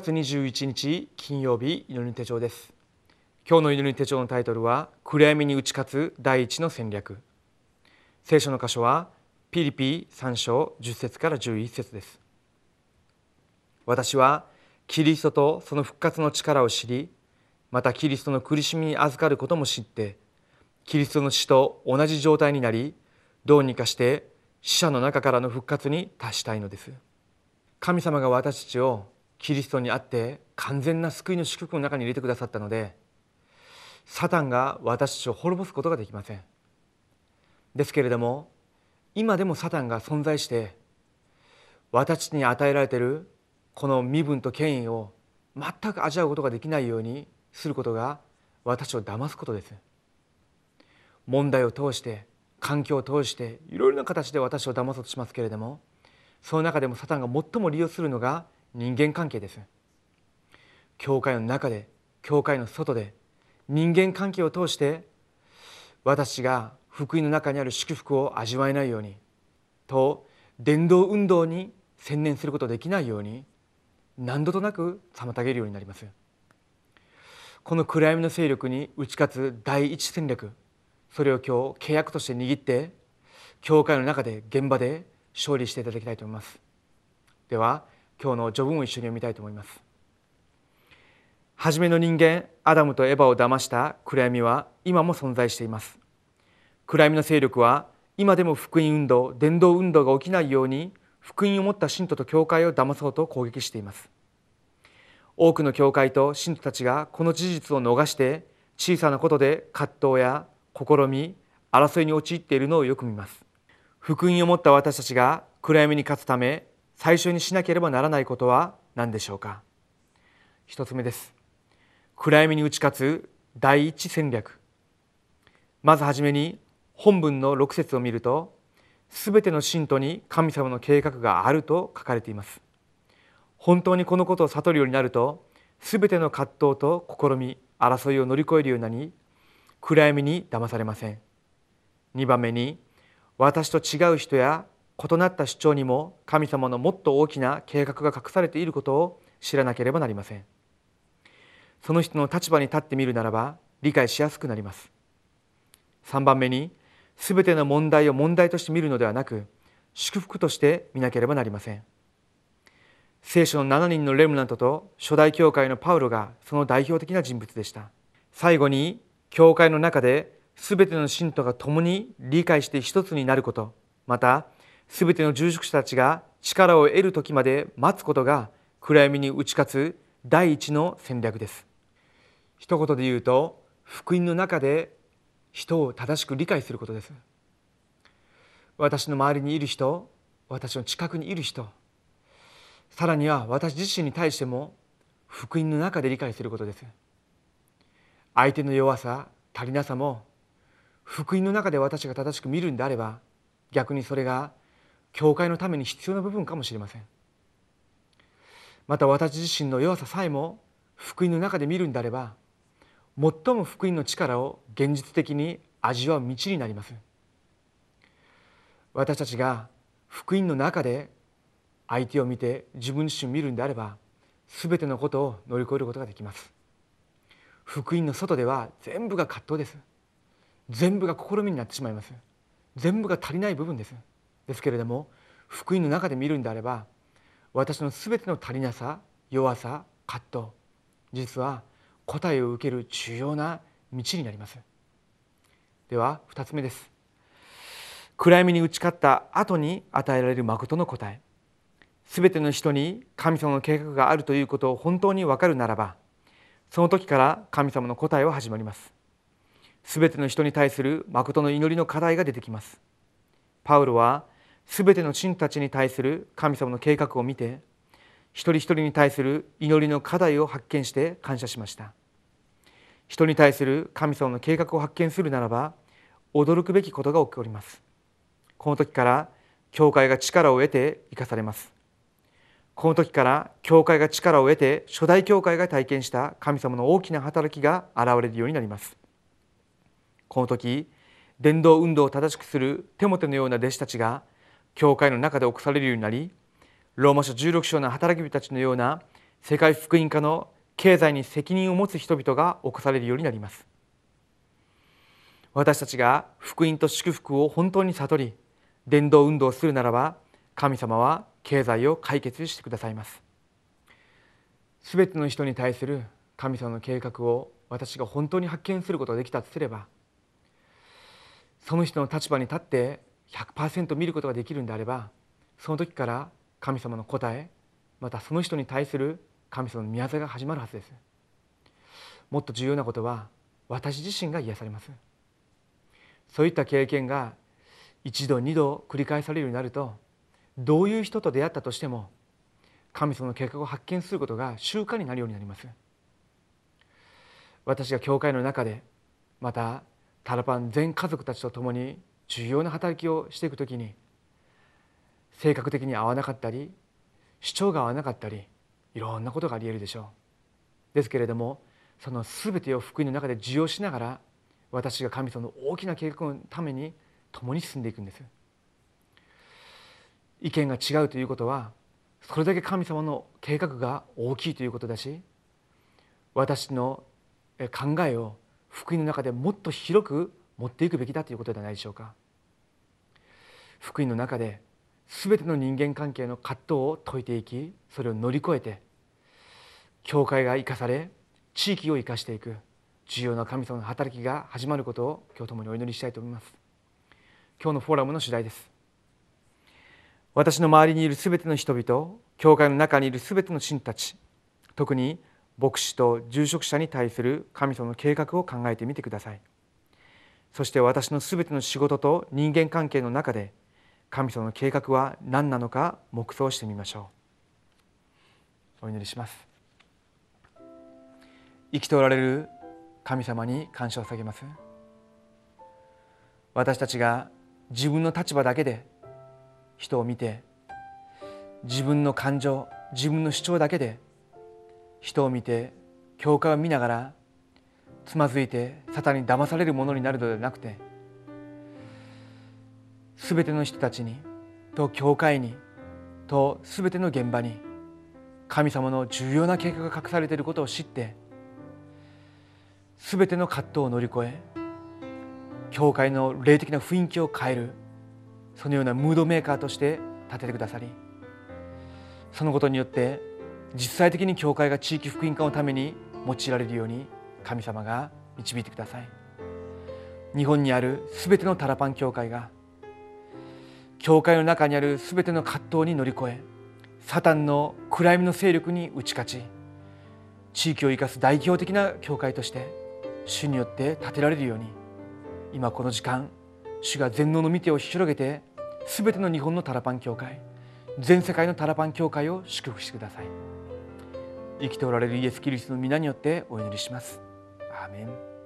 月21日金曜日祈り手帳です。今日の祈り手帳のタイトルは暗闇に打ち勝つ第一の戦略。聖書の箇所はピリピ3章10節から11節です。私はキリストとその復活の力を知りまたキリストの苦しみに預かることも知ってキリストの死と同じ状態になりどうにかして死者の中からの復活に達したいのです。神様が私たちをキリストにあって完全な救いの祝福の中に入れてくださったのでサタンが私たちを滅ぼすことができません。ですけれども今でもサタンが存在して私たちに与えられているこの身分と権威を全く味わうことができないようにすることが私を騙すことです。問題を通して環境を通していろいろな形で私を騙そうとしますけれどもその中でもサタンが最も利用するのが人間関係です。教会の中で教会の外で人間関係を通して私が福音の中にある祝福を味わえないようにと伝道運動に専念することできないように何度となく妨げるようになります。この暗闇の勢力に打ち勝つ第一戦略それを今日契約として握って教会の中で現場で勝利していただきたいと思います。では今日の序文を一緒に読みたいと思います。初めの人間アダムとエバを騙した暗闇は今も存在しています。暗闇の勢力は今でも福音運動伝道運動が起きないように福音を持った信徒と教会を騙そうと攻撃しています。多くの教会と信徒たちがこの事実を逃して小さなことで葛藤や試み争いに陥っているのをよく見ます。福音を持った私たちが暗闇に勝つため最初にしなければならないことは何でしょうか？一つ目です。暗闇に打ち勝つ第一戦略。まずはじめに本文の6節を見るとすべての信徒に神様の計画があると書かれています。本当にこのことを悟るようになるとすべての葛藤と試み争いを乗り越えるようになり暗闇に騙されません。2番目に私と違う人や異なった主張にも神様のもっと大きな計画が隠されていることを知らなければなりません。その人の立場に立ってみるならば理解しやすくなります。3番目に全ての問題を問題として見るのではなく祝福として見なければなりません。聖書の7人のレムナントと初代教会のパウロがその代表的な人物でした。最後に教会の中で全ての信徒が共に理解して一つになることまたすべての住職者たちが力を得る時まで待つことが暗闇に打ち勝つ第一の戦略です。一言で言うと福音の中で人を正しく理解することです。私の周りにいる人私の近くにいる人さらには私自身に対しても福音の中で理解することです。相手の弱さ足りなさも福音の中で私が正しく見るんであれば逆にそれが教会のために必要な部分かもしれません。また私自身の弱ささえも福音の中で見るんであれば最も福音の力を現実的に味わう道になります。私たちが福音の中で相手を見て自分自身を見るんであれば全てのことを乗り越えることができます。福音の外では全部が葛藤です。全部が試みになってしまいます。全部が足りない部分です。ですけれども福音の中で見るんであれば私の全ての足りなさ弱さ葛藤実は答えを受ける重要な道になります。では2つ目です。暗闇に打ち勝った後に与えられる誠の答え。全ての人に神様の計画があるということを本当に分かるならばその時から神様の答えは始まります。全ての人に対する誠の祈りの課題が出てきます。パウロはすべての信たちに対する神様の計画を見て一人一人に対する祈りの課題を発見して感謝しました。人に対する神様の計画を発見するならば驚くべきことが起こります。この時から教会が力を得て生かされます。この時から教会が力を得て初代教会が体験した神様の大きな働きが現れるようになります。この時伝道運動を正しくするテモテのような弟子たちが教会の中で起こされるようになりローマ書16章の働き人たちのような世界福音化の経済に責任を持つ人々が起こされるようになります。私たちが福音と祝福を本当に悟り伝道運動をするならば神様は経済を解決してくださいます。すべての人に対する神様の計画を私が本当に発見することができたとすればその人の立場に立って100%見ることができるんであればその時から神様の答えまたその人に対する神様の宮座が始まるはずです。もっと重要なことは私自身が癒されます。そういった経験が一度二度繰り返されるようになるとどういう人と出会ったとしても神様の計画を発見することが習慣になるようになります。私が教会の中でまたタラパン全家族たちと共に重要な働きをしていくときに性格的に合わなかったり主張が合わなかったりいろんなことがありえるでしょう。ですけれどもその全てを福音の中で受容しながら私が神様の大きな計画のために共に進んでいくんです。意見が違うということはそれだけ神様の計画が大きいということだし私の考えを福音の中でもっと広く持っていくべきだということではないでしょうか。福音の中で全ての人間関係の葛藤を解いていきそれを乗り越えて教会が生かされ地域を生かしていく重要な神様の働きが始まることを今日ともにお祈りしたいと思います。今日のフォーラムの主題です。私の周りにいるすべての人々教会の中にいるすべての信たち特に牧師と住職者に対する神様の計画を考えてみてください。そして私のすべての仕事と人間関係の中で神様の計画は何なのか黙想してみましょう。お祈りします。生きておられる神様に感謝を下げます。私たちが自分の立場だけで人を見て自分の感情自分の主張だけで人を見て教会を見ながらつまずいてサタンに騙されるものになるのではなくて全ての人たちにと教会にと全ての現場に神様の重要な計画が隠されていることを知って全ての葛藤を乗り越え教会の霊的な雰囲気を変えるそのようなムードメーカーとして立ててくださりそのことによって実際的に教会が地域福音化のために用いられるように神様が導いてください。日本にあるすべてのタラパン教会が教会の中にあるすべての葛藤に乗り越えサタンの暗闇の勢力に打ち勝ち地域を生かす代表的な教会として主によって建てられるように今この時間主が全能の御手を広げてすべての日本のタラパン教会全世界のタラパン教会を祝福してください。生きておられるイエス・キリストの皆によってお祈りします。Amén.